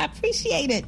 I appreciate it.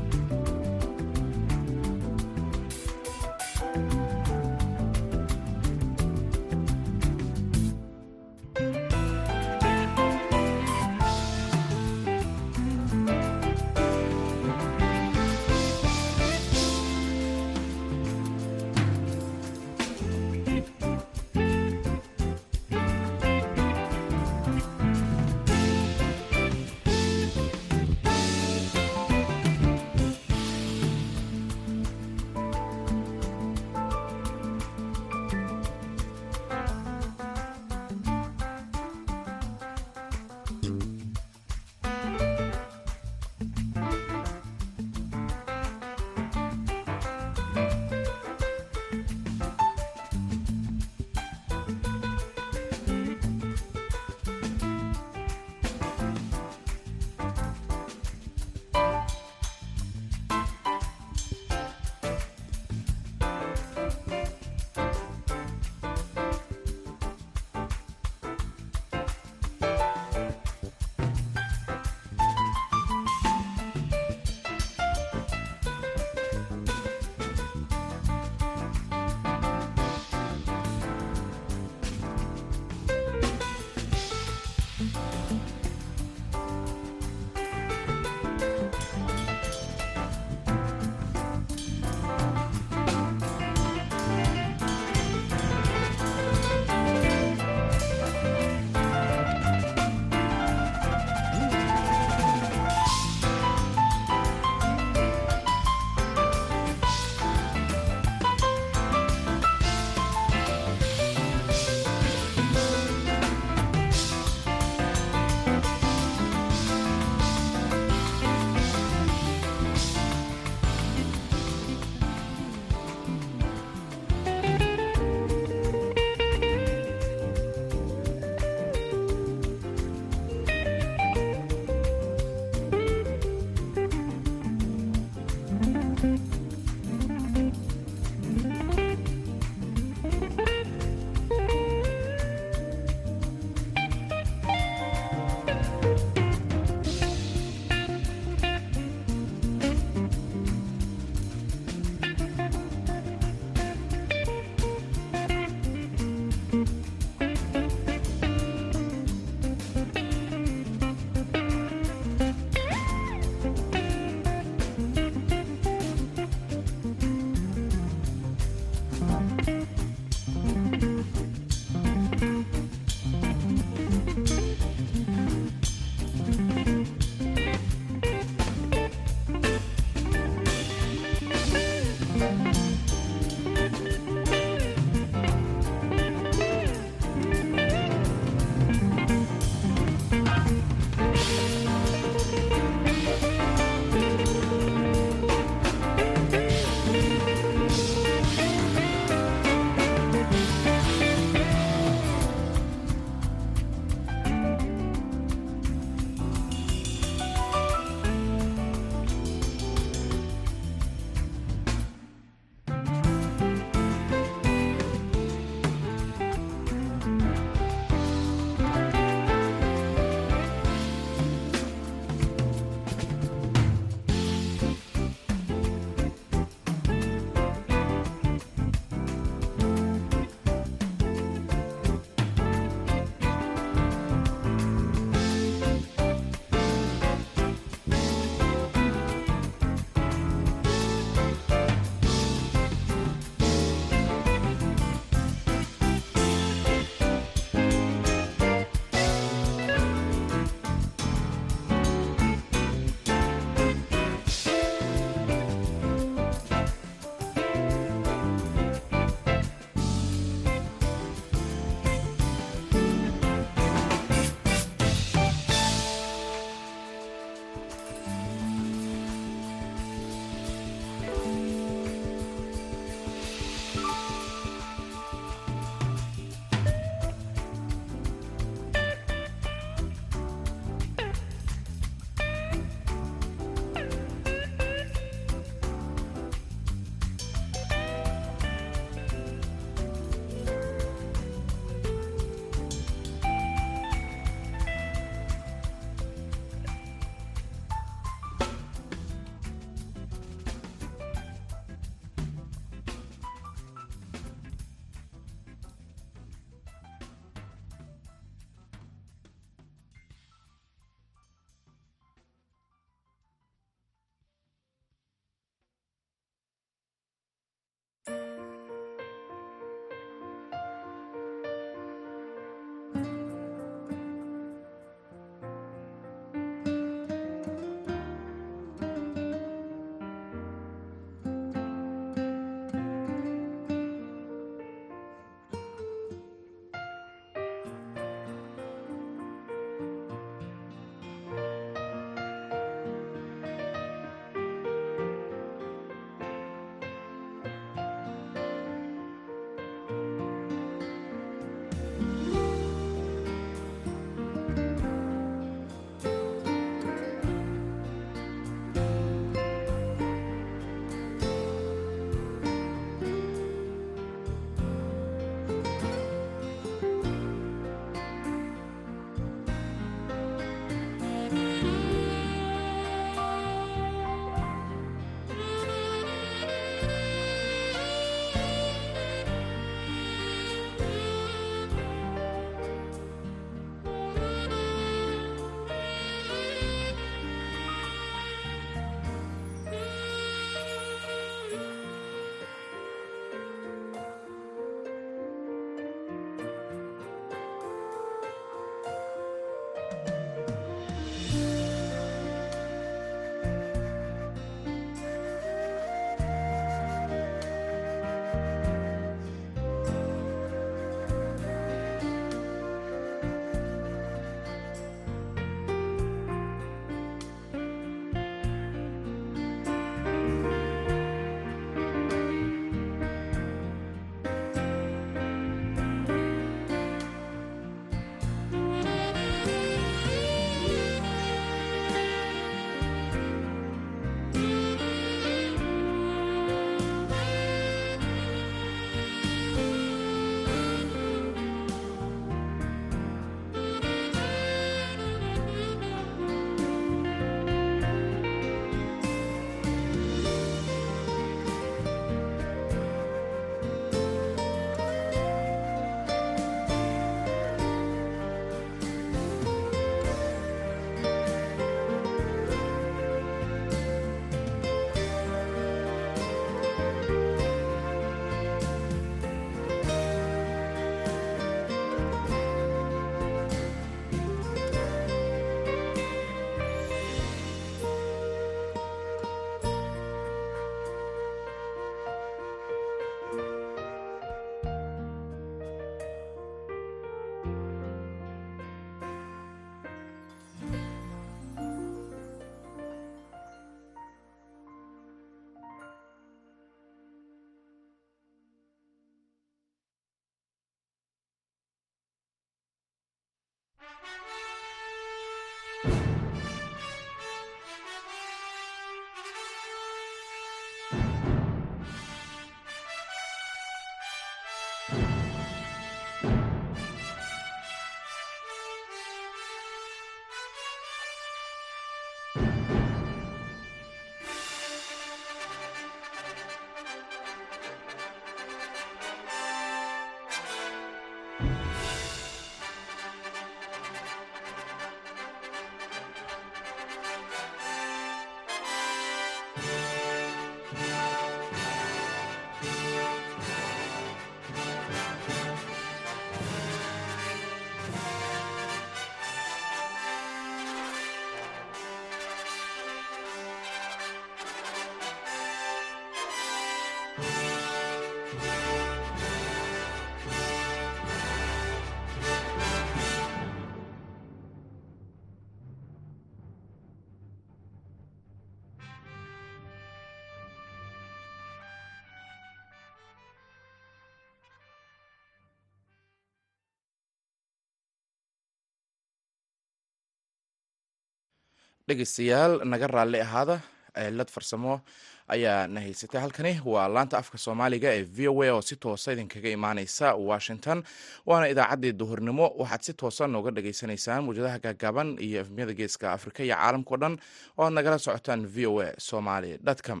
Dhegeystayaal naga raalli ahaada cilad farsamo ayaa na haysatay. Halkani waa laanta afka soomaaliga ee v o a oo si toosa idinkaga imaaneysa washington waana idaacaddii duhurnimo. Waxaad si toosa nooga dhagaysanaysaan muwjadaha gaagaaban iyo efmiyada geeska afrika iyo caalamkao dhan oo aad nagala socotaan v o a somaly com.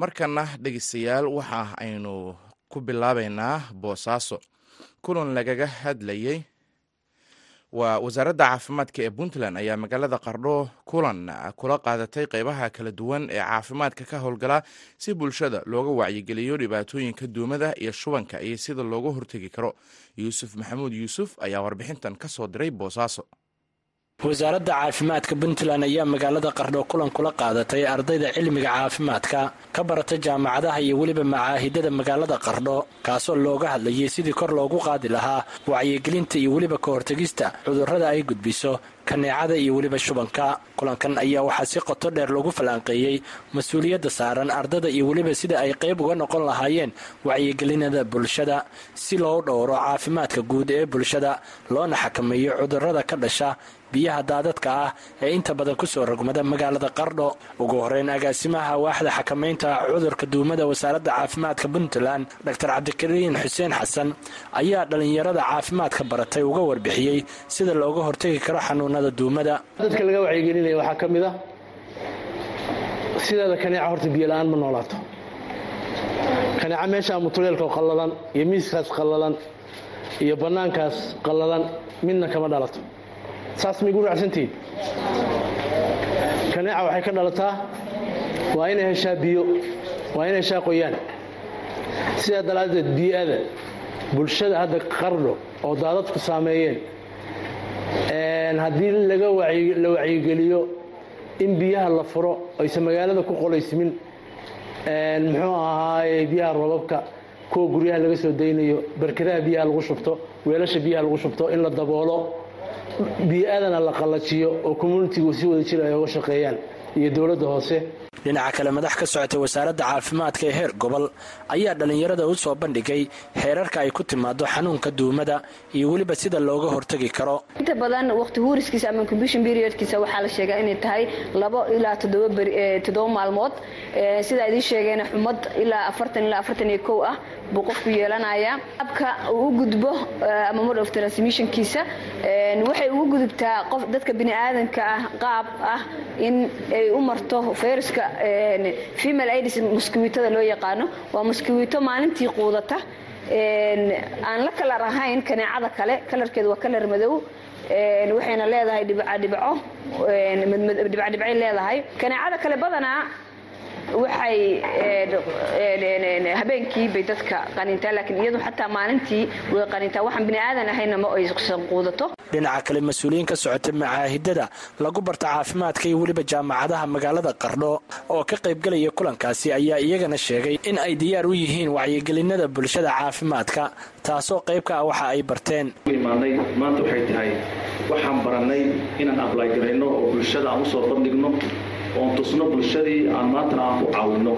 Markana dhegeystayaal waxa aynu ku bilaabeynaa boosaaso. Kulan lagaga hadlayey waa wasaaradda caafimaadka ee puntland ayaa magaalada qardho kulan kula qaadatay qeybaha kala duwan ee caafimaadka ka howlgala si bulshada looga wacyigeliyo dhibaatooyinka duumada iyo shubanka iyo sida looga hortegi karo. Yuusuf maxamuud yuusuf ayaa warbixintan ka soo diray boosaaso wasaaradda caafimaadka puntland ayaa magaalada qardho kulan kula qaadatay ardayda cilmiga caafimaadka ka barata jaamacadaha iyo weliba macaahidada magaalada qardho kaasoo looga hadlayay sidii kor loogu qaadi lahaa wacyigelinta iyo weliba ka hortegista cudurrada ay gudbiso kaneecada iyo weliba shubanka. Kulankan ayaa waxaa si qoto dheer loogu falanqeeyey mas'uuliyadda saaran ardada iyo weliba sida ay qayb uga noqon lahaayeen wacyigelinada bulshada. Si loo dhowro caafimaadka guud ee bulshada loona xakameeyo cudurrada ka dhasha biyaha daadadka ah ee inta badan ku soo rogmada magaalada qardho ugu horeyn agaasimaha waaxda xakamaynta cudurka duumada wasaaradda caafimaadka puntland dor cabdikariin xuseen xasan ayaa dhallinyarada caafimaadka baratay uga warbixiyey sida looga hortegi karo xanuunada duumada. Dadka laga wacyigelinaya waxaa ka mid a sideeda kaneeca horta biyola-aan ma noolaato. Kaneeca meeshaa mutuleelka qallalan iyo miiskaas qallalan iyo bannaankaas qallalan midna kama dhalato saas maigu raacsantihiin kaneeca waxay ka dhalataa? Waa inay heshaa biyo waa inay heshaa qoyaan. Sidaa daraaddeed bii'ada bulshada hadda qardho oo daadadku saameeyeen haddii la wacyigeliyo in biyaha la furo aysan magaalada ku qolaysmin muxuu ahaaye biyaha roobabka kuwa guryaha laga soo daynayo barkadaha biyaha lagu shubto weelasha biyaha lagu shubto in la daboolo bii'adana la qallajiyo oo communitigu si wada jir ay uga shaqeeyaan iyo dowladda hoose dhinaca kale madax ka socotay wasaaradda caafimaadka ee heer gobol ayaa dhallinyarada u soo bandhigay xeerarka ay ku timaado xanuunka duumada iyo weliba sida looga hortegi karo. Inta badan waqti huuriskiisa ama incubation periodkiisa waxaa la sheegaa inay tahay labo ilaa toddoba maalmood. Sidaa idiin sheegeen xumad ilaa afartan ilaa afartan iyo kow ah buu qofku yeelanaya abka u gudbo ama mode of transmissionkiisa waxay ugu gudubtaa qof dadka bini aadanka ah qaab ah in ay u marto fayruska female aids muskiwiitada loo yaqaano waa muskiwiito maalintii quudata. Aan la kalar ahayn kaneecada kale kalarkeedu waa kalar madow. Waxayna leedahay dhibcadhibco dhibcadhibcay leedahay. Kaneecada kale badanaa waxay habeenkii bay dadka qanintaa laakiin iyadu xataa maalintii way qanintaa. Waxaan bini aadan ahayna ma aysan quudato. Dhinaca kale mas'uuliyiin ka socota macaahidada lagu barta caafimaadka iyo weliba jaamacadaha magaalada qardho oo ka qaybgelaya kulankaasi ayaa iyagana sheegay in ay diyaar u yihiin wacyigelinada bulshada caafimaadka taasoo qayb ka ah waxa ay barteen. Imaanay maanta waxay tahay waxaan barannay inaan ablaygarayno oo bulshada aan u soo bandhigno oon tusno bulshadii aan maantana aan ku caawinno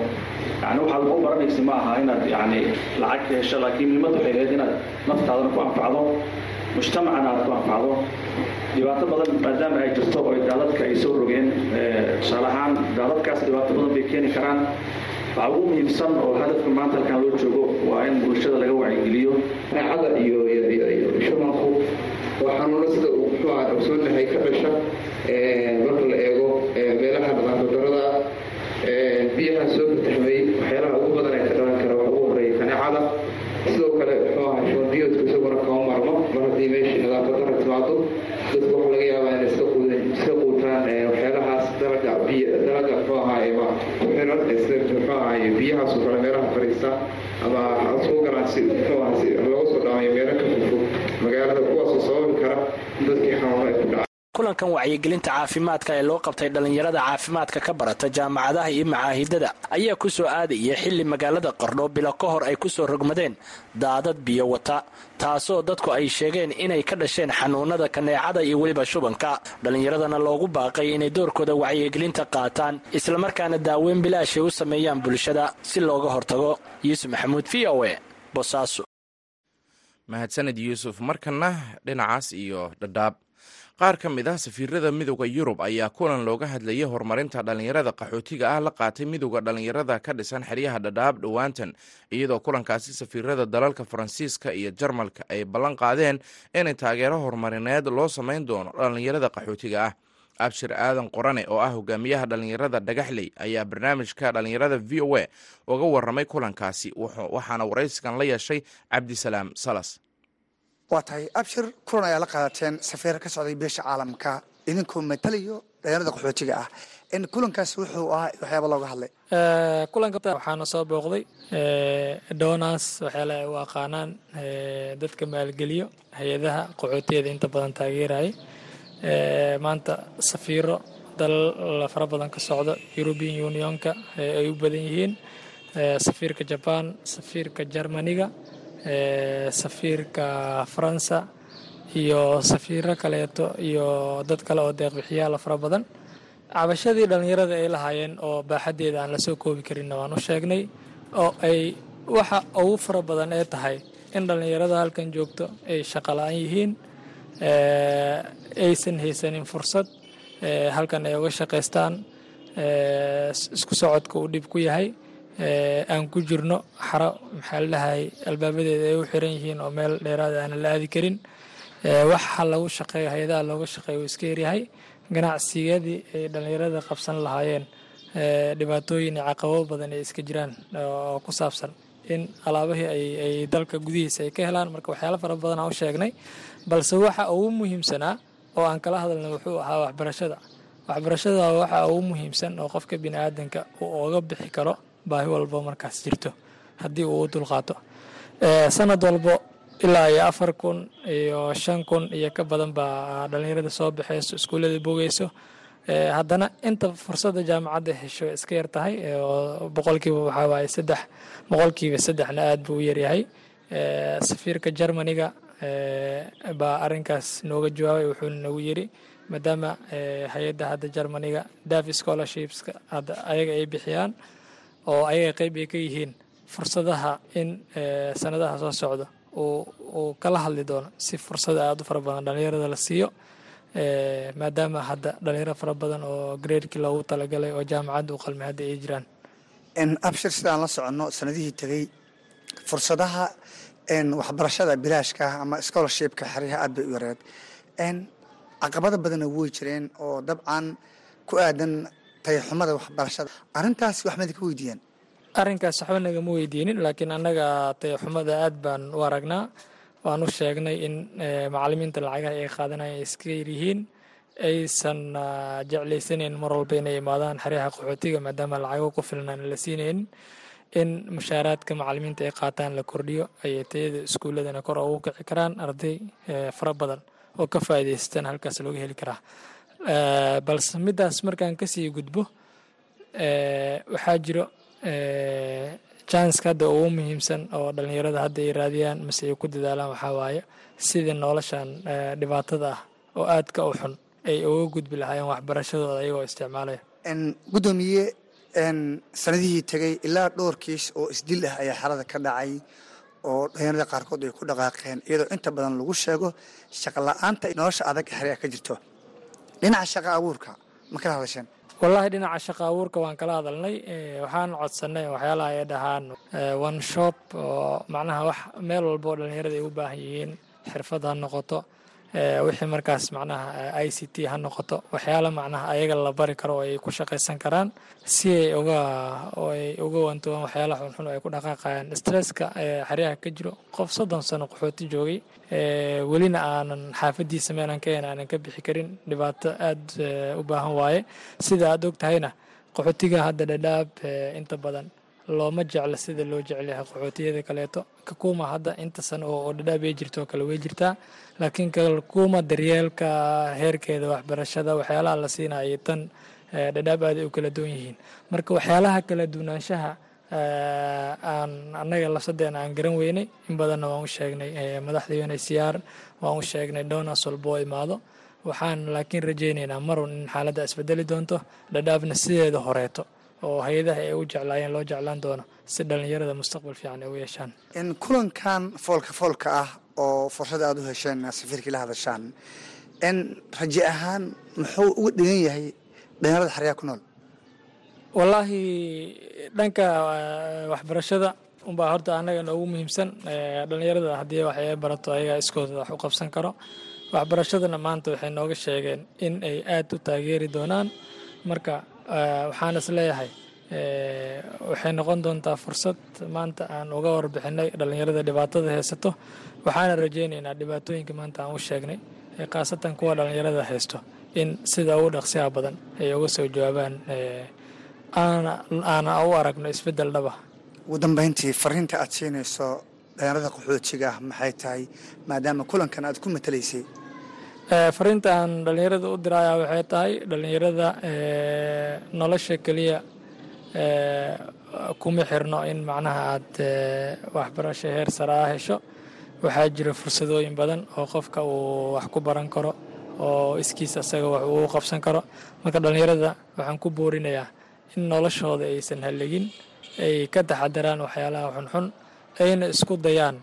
yani waxaad u baranaysa ma aha inaad yani lacag ka hesho laakiin muhiimad waxay ahayd inaad naftaadana ku anfacdo mujtamacana aad ku anfacdo. Dhibaato badan maadaama ay jirto oo daadadka ay soo rogeen tusaale ahaan daadadkaas dhibaato badan bay keeni karaan. Waxaa ugu muhiimsan oo hadafka maanta halkan loo joogo waa in bulshada laga wacyigeliyo neecada iyo shubanku waa xanuuno sida uu muxuu aha ogsoonahay ka dhasha marka la eego meelaha nadaafaddarada biyaha soo fataxmay waxyaalaha ugu badan ee ka dhalan kara waxa ugu horreeya kaneecada. Sidoo kale muxuu aha shubanbiyoodku isaguna kama marno mar haddii meeshii nadaafaddarra timaado dadku waxa laga yaabaa inay iska quutaan waxyaalahaas dalaga muxuu ahaaye ma ku xiran muxuu ahaaye biyahaasoo kale meelaha fadhiista ama soo galaan muxuu aha si looga soo dhaamayo meelo ka fogfog magaalada kuwaasoo sababi kara dadkii xanuuno ay ku dhacaan kulankan wacyigelinta caafimaadka ee loo qabtay dhallinyarada caafimaadka ka barata jaamacadaha iyo macaahidada ayaa ku soo aadaya xilli magaalada qardho bilo ka hor ay ku soo rogmadeen daadad biyo wata taasoo dadku ay sheegeen inay ka dhasheen xanuunada kaneecada iyo weliba shubanka. Dhallinyaradana loogu baaqay inay doorkooda wacyigelinta qaataan islamarkaana daaweyn bilaashay u sameeyaan bulshada. Si looga hortago yuusuf maxamuud v o e bosaaso mahadsaned yuusuf markana dhinacaas iyo dhadhaab qaar ka mid ah safiirada midooda yurub ayaa kulan looga hadlayay horumarinta dhallinyarada qaxootiga ah la qaatay midooda dhallinyarada ka dhisan xeryaha dhadhaab dhowaantan iyadoo kulankaasi safiirada dalalka faransiiska iyo jarmalka ay ballan qaadeen inay taageero horumarineed loo samayn doono dhallinyarada qaxootiga ah. Abshir aadan qorane oo ah hogaamiyaha dhallinyarada dhagaxley ayaa barnaamijka dhallinyarada v o a uga waramay kulankaasi waxaana waraysigan la yeeshay cabdisalaam salas waa tahay abshir kulan ayaa la qaadateen safiir ka socday beesha caalamka. Idinkoo matalayo dhalinyarada qaxootiga ah. Kulankaas wuxuu ahaa waxyaaba looga hadlay. Kulanka waxaana soo booqday donas waxyaala ay u aqaanaan dadka maalgeliyo hay'adaha qaxootiyada inta badan taageeraya maanta safiiro dalal fara badan ka socda european unionka ay u badan yihiin. Safiirka jaban safiirka jermaniga safiirka faransa iyo safiiro kaleeto iyo dad kale oo deeqbixiyaala fara badan. Cabashadii dhallinyarada ay lahaayeen oo baaxaddeeda aan la soo koobi karinna waan u sheegnay oo ay waxa ugu fara badan ee tahay in dhallinyarada halkan joogto ay shaqala-aan yihiin aysan haysanin fursad halkan ay uga shaqaystaan isku socodka uu dhib ku yahay aan ku jirno xaro maxaa la dhahay albaabadeeda ay u xiran yihiin oo meel dheeraada aanan la aadi karin. Waxa lagu shaqeeyo hay'adaha looga shaqeeyo uu iska yaryahay. Ganacsigadii ay dhallinyarada qabsan lahaayeen dhibaatooyin iyo caqabo badan ay iska jiraan oo ku saabsan in alaabahii ay dalka gudihiisa ay ka helaan. Marka waxyaalo fara badan u sheegnay balse waxa ugu muhiimsanaa oo aan kala hadalna wuxuu ahaa waxbarashada. Waxbarashada waxa ugu muhiimsan oo qofka bini aadanka uu oga bixi karo baahi walbo markaas jirto haddii uu dulqaato. Sanad walbo ilaa iyo afar kun iyo shan kun iyo ka badan baa dhallinyarada soo baxayso iskuullada bogeyso. Haddana inta fursadda jaamacadda hesho iska yar tahay oo boqolkiiba waxaa saddex boqolkiiba saddexna aad buu u yaryahay safiirka jermaniga baa arrinkaas nooga jawaabay wuxuuna nagu yiri maadaama hay'adda hadda jermaniga davi scholarshipska hadda ayaga ay bixiyaan oo ayaga qeyb ay ka yihiin fursadaha in sanadaha soo socda uu kala hadli doono si fursada aada u fara badan dhallinyarada la siiyo maadaama hadda dhalinyaro fara badan oo graedkii loogu talagalay oo jaamacadda u qalmay hadda ay jiraan. Abshir sidaan la soconno sanadihii tegey fursadaha waxbarashada bilaashka ama scholarshipka xeryaha aad bay u yareed. Caqabado badanna way jireen oo dabcan ku aadan tayaxumada waxbarashada. Arrintaas wax ka weydiiyeen? Arrinkaas waxba nagama weydiinin laakiin annaga tayaxumada aad baan u aragnaa. Waan u sheegnay in macalimiinta lacagaha ay qaadanaya iska yaryihiin aysan jeclaysanayn mar walba inay imaadaan xeryaha qaxootiga maadaama lacago ku filan aan la siinaynin in mushaaraadka macalimiinta ay qaataan la kordhiyo ayay tayada iskuulladana kor ugu kici karaan arday fara badan oo ka faa'iidaystaan halkaas looga heli karaa balse middaas markaan ka sii gudbo waxaa jiro janska hadda ugu muhiimsan oo dhallinyarada hadda ay raadiyaan mase ay ku dadaalaan waxaa waaye sidii noloshan dhibaatada ah oo aadka u xun ay uga gudbi lahaayeen waxbarashadooda ayagoo isticmaalaya. Gudoomiye sanadihii tegey ilaa dhowr kiis oo isdil ah ayaa xerada ka dhacay oo dhalinyarada qaarkood ay ku dhaqaaqeen iyadoo inta badan lagu sheego shaqa la'aanta nolosha adag xeryaa ka jirto dhinaca shaqa abuurka. Ma kala hadasheen wallaahi dhinaca shaqa abuurka waan kala hadalnay. Waxaan codsanay waxyaalaha ay dhahaan one shop oo macnaha wax meel walba oo dhalinyarada ay u baahan yihiin xirfad ha noqoto wixii markaas macnaha i c t ha noqoto waxyaala macnaha ayaga la bari karo oo ay ku shaqaysan karaan si ay uga ay uga wantoobaan waxyaala xunxun ay ku dhaqaaqayaan. Stresska xeryaha ka jiro qof soddon sano qaxooti joogay welina aanan xaafadiisa meelan ka hen aanan ka bixi karin dhibaato aada u baahan waaye. Sida aad og tahayna qaxootiga hadda dhadhaab inta badan looma jecla sida loo jecel yahay qaxootiyada kaleeto. Kakuma hadda inta sano oo dhadhaab ay jirto oo kale way jirtaa. Laakiin kakuma daryeelka heerkeeda waxbarashada waxyaalaha la siinaya tan dhadhaab aaday u kala duwan yihiin. Marka waxyaalaha kala duwanaanshaha aan annaga lafsadeena aan garan weynay. In badanna waan u sheegnay madaxda unhcr waan u sheegnay oo imaado. Waxaan laakiin rajaynaynaa marun in xaaladda isbedeli doonto dhadhaabna sideeda horeeto oo hay'adaha ay u jeclaayeen loo jeclaan doono si dhallinyarada mustaqbal fiican ay u yeeshaan. Kulankan foolka foolka ah oo fursada aada u hesheen safiirkii la hadashaan in raje ahaan muxuu uga dhigan yahay dhalinyarada xeryaa ku nool? Wallaahi dhanka waxbarashada unbaa horta annaga noogu muhiimsan dhallinyarada haddii wax ay barato ayagaa iskooda wax u qabsan karo. Waxbarashadana maanta waxay nooga sheegeen in ay aada u taageeri doonaan. Marka waxaan is leeyahay waxay noqon doontaa fursad maanta aan uga warbixinay dhallinyarada dhibaatada haysato. Waxaana rajaynaynaa dhibaatooyinka maanta aan u sheegnay khaasatan kuwa dhallinyarada haysto in sida ugu dhaqsiha badan ay uga soo jawaabaan aana u aragno isbeddel dhaba ugu dambeyntii fariinta aad siinayso dhalinyarada qaxootiga ah maxay tahay? Maadaama kulankan aad ku matalaysay fariinta aan dhallinyarada u diraya waxay tahay dhallinyarada nolosha keliya kuma xirno in macnaha aad waxbarasho heer sare ah hesho. Waxaa jira fursadooyin badan oo qofka uu wax ku baran karo oo iskiis asaga wax uu qabsan karo. Marka dhallinyarada waxaan ku boorinayaa in noloshooda aysan hallegin ay ka taxadaraan waxyaalaha xunxun ayna isku dayaan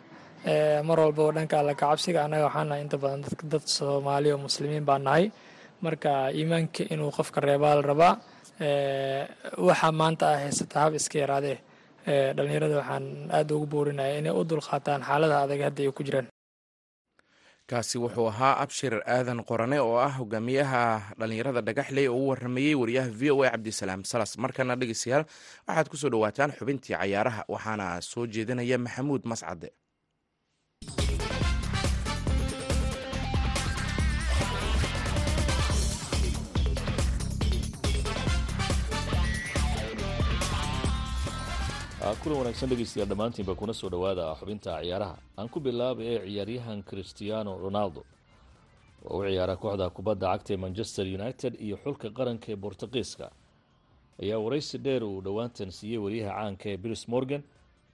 mar walba oo dhanka alla kacabsiga annaga waxaan nahay inta badan dad soomaali oo muslimiin baa nahay. Marka iimaanka inuu qofka reebaa la rabaa waxaa maanta ah haysata hab iska yaraadee. Dhallinyarada waxaan aada ugu boorinaya inay u dulqaataan xaalada adag hadda ay ku jiraan. Kaasi wuxuu ahaa abshir aadan qorane oo ah hogaamiyaha dhallinyarada dhagaxley oo u waramayey wariyaha v o a cabdisalaam salas. Markana dhegeystayaal waxaad ku soo dhowaataan xubintii cayaaraha waxaana soo jeedinaya maxamuud mascade kulan wanaagsan dhegeystayaal dhammaantiinba kuna soo dhowaada xubinta ciyaaraha. Aan ku bilaabay ee ciyaaryahan christiano ronaldo oo u ciyaara kooxda kubadda cagta ee manchester united iyo xulka qaranka ee bortuqiiska ayaa waraysi dheer uu dhowaantan siiyey wariyaha caanka ee bilis morgan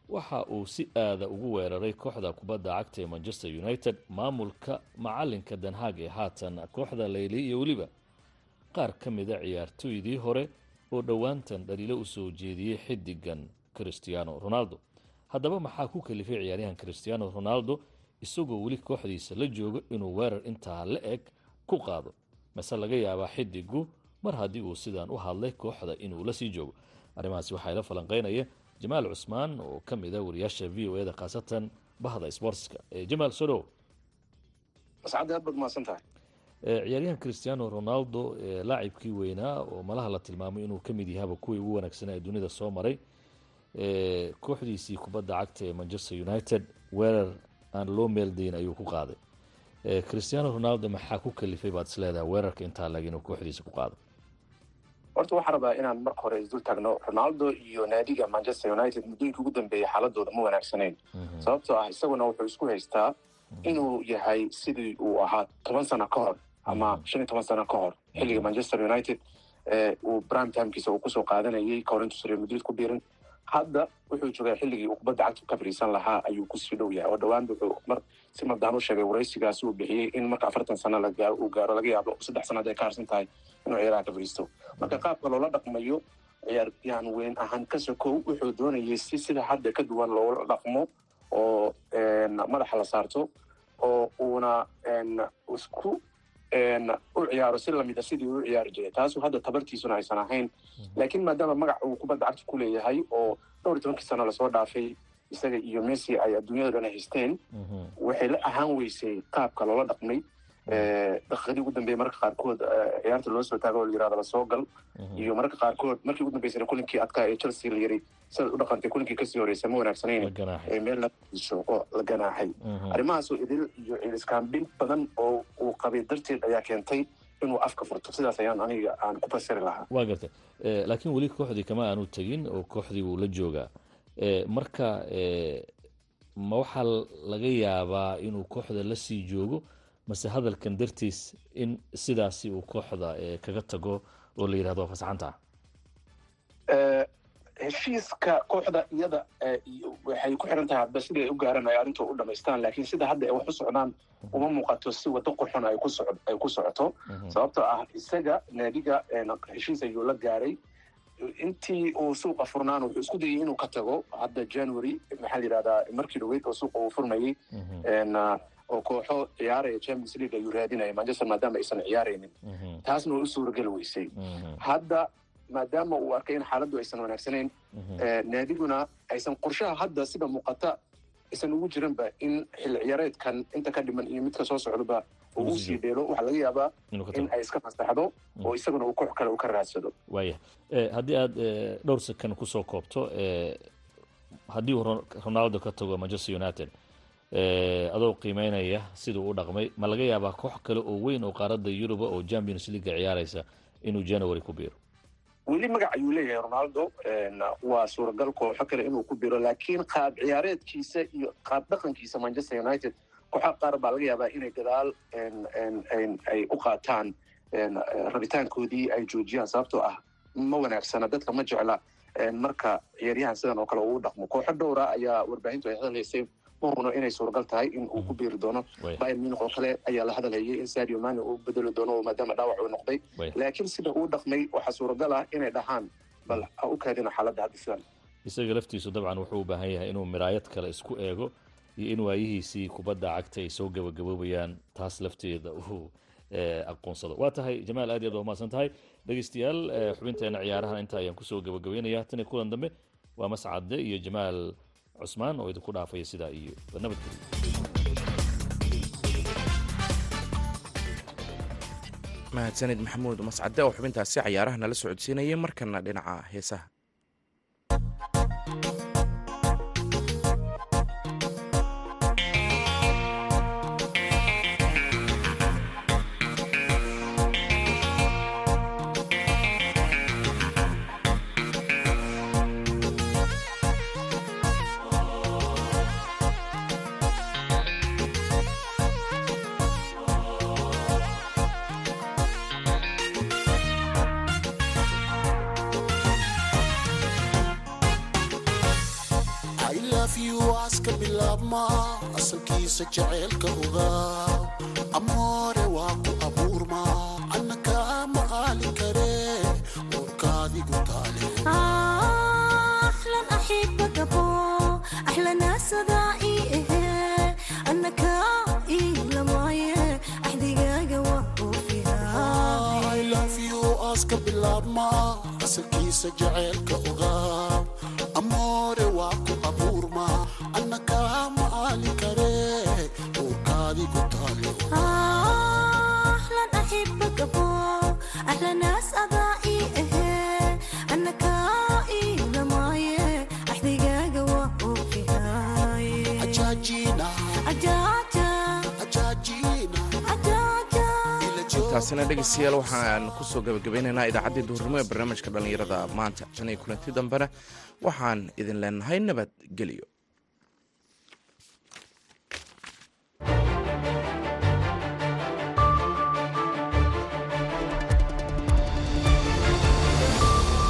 waxa uu si aada ugu weeraray kooxda kubadda cagta ee manchester united maamulka macalinka danhaag ee haatan kooxda leyli iyo weliba. Qaar ka mida ciyaartooydii hore oo dhowaantan dhaliilo u soo jeediyey xidigan cristiano ronaldo. Haddaba maxaa ku kalifay ciyaaryahan cristiano ronaldo isagoo weli kooxdiisa la joogo inuu weerar intaa la eg ku qaado? Mase laga yaabaa xidigu mar haddii uu sidaan u hadlay kooxda inuu la sii joogo. Arrimahaasi waxaa ila falanqeynaya jamaal cusmaan oo ka mid a wariyaasha v o eda khaasatan bahda sportska. Jamaal sodhow ciyaaryahan cristiano ronaldo laacibkii weynaa oo malaha la tilmaamay inuu ka mid yahaba kuwii ugu wanaagsanaa ee dunida soo maray kooxdiisii kubadda cagta ee manchester united weerar aan loo meeldayn ayuu ku qaaday. Cristiano ronaldo maxaa ku kalifay baad isleedahay weerarka intaa lag inuu kooxdiisa ku qaado horta waxaan rabaa inaan marka hore isdul taagno ronaldo iyo naadiga manchester united muddooyinkii ugu dambeeyay xaaladooda ma wanaagsanayn. Sababtoo ah isaguna wuxuu isku haystaa inuu yahay sidii uu ahaa toban sano ka hor ama shan iyo toban sano ka hor xilliga manchester united uu timekiisa uu ku soo qaadanayay kahor intuusan real madrid ku biirin hadda wuxuu joogaa xilligii uu kubadda cagta ka fariisan lahaa ayuu ku sii dhow yahay. Oo dhowaan wuxuu mar si madaan u sheegay waraysigaasi uu bixiyey in marka afartan sano uu gaaro laga yaabo saddex sannaad ay ka harsan tahay inuu ciyaaraha ka fariisto marka qaabka loola dhaqmayo ciyaaryahan weyn ahaan ka sokow wuxuu doonayay si sida hadda ka duwan loola dhaqmo oo madaxa la saarto oo uuna isku u ciyaaro si lamida sidii uu ciyaari jiray. Taasu hadda tabartiisuna aysan ahayn. Laakiin maadaama magac uu kubadda cagta ku leeyahay oo dhowr iyo tobankii sano la soo dhaafay isaga iyo messi ay adduunyada dhan haysteen waxay la ahaan weysay qaabka loola dhaqmay daqiiqadii ugu dambeeyey mararka qaarkood ciyaarta loo soo taago oo la yiraahdo la soo gal. Iyo mararka qaarkood markii ugu dambeysana kulinkii adkaa ee chelsea la yiri sidaad u dhaqantay kulinkii ka sii horeysa ma wanaagsanayna ee meel oo la ganaaxay. Arrimahaasoo idil iyo ciiliskaambin badan oo uu qabay darteed ayaa keentay inuu afka furto. Sidaas ayaan aniga aan ku fasiri lahaa. Waa gartay laakiin weli kooxdii kama aanu tegin oo kooxdii wuu la joogaa marka ma waxaa laga yaabaa inuu kooxda la sii joogo mase hadalkan dartiis in sidaasi uu kooxda kaga tago oo la yidhahdo fasaxanta? Heshiiska kooxda iyada waxay ku xiran tahay hadba siday u gaaran ay arrintu u dhamaystaan laakiin sida hadda ay wax u socdaan uma muuqato si waddo qurxon ay ku socoto. Sababtoo ah isaga naadiga heshiis ayuu la gaaray. Intii uu suuqa furnaan wuxuu isku dayay inuu ka tago hadda january maxaa la yidhahdaa markii dhaweyd oo suuqa uu furmayey oo kooxo ciyaaraya champions league ayuu raadinaya manchester maadaama aysan ciyaaraynin taasna way u suurageli weysay hadda maadaama uu arkay in xaaladdu aysan wanaagsanayn naadiguna aysan qorshaha hadda sida muuqata aysan ugu jiranba in xilli ciyaareedkan inta ka dhiman iyo midka soo socdoba uu u sii dheelo. Waxaa laga yaabaa in ay iska fasaxdo oo isaguna uu koox kale u ka raadsado. Waaya haddii aada dhowr sakan ku soo koobto haddii uu ronaldo ka tago manchester united adoo qiimeynaya siduu u dhaqmay ma laga yaabaa koox kale oo weyn oo qaaradda yuruba oo champions leaga ciyaaraysa inuu january ku biiro? Weli magac ayuu leeyahay ronaldo. Waa suuragal kooxo kale inuu ku biro laakiin qaab ciyaareedkiisa iyo qaab dhaqankiisa manchester united kooxo qaar baa laga yaabaa inay gadaal ay u qaataan. Rabitaankoodii ay joojiyaan sababtoo ah ma wanaagsana dadka ma jecla. Marka ciyaaryahan sidan oo kale uu dhaqmo kooxo dhowra ayaa warbaahintu ay hadalhaysay ma hubno inay suuragal tahay in uu ku biiri doono bayern munich oo kale ayaa la hadalhayay in sadio mane uu bedeli doono maadaama dhaawac uu noqday. Laakiin sida uu dhaqmay waxaa suuragal ah inay dhahaan bal ha u kaadina xaaladda hadda sidan isaga laftiisu dabcan wuxuu u baahan yahay inuu miraayad kale isku eego iyo in waayihiisii kubadda cagta ay soo gabagaboobayaan taas lafteeda uu aqoonsado. Waa tahay jamaal aad iy aad waa mahadsan tahay. Dhegeystayaal xubinteena ciyaarahan inta ayaan ku soo gabagabeynaya tan iyo kulan dambe waa mascade iyo jamaal cusmaan oo idinku dhaafaya sidaa iyo nabadgelyo mahadsanid maxamuud mascade oo xubintaasi cayaaraha nala socodsiinaya markana dhinaca heesaha asalkiisa jaceylka ogaa amoore waa ku abuurma anna kaama aali kare uurkaadigu taaleaska bilaabma asalkiisa jaceylka ogaa taasina dhegeystayaal waxaan ku soo gabagabeynaynaa idaacaddii duhurnimo ee barnaamijka dhallinyarada. Maanta tan iyo kulanti dambena waxaan idin leenahay nabadgelyo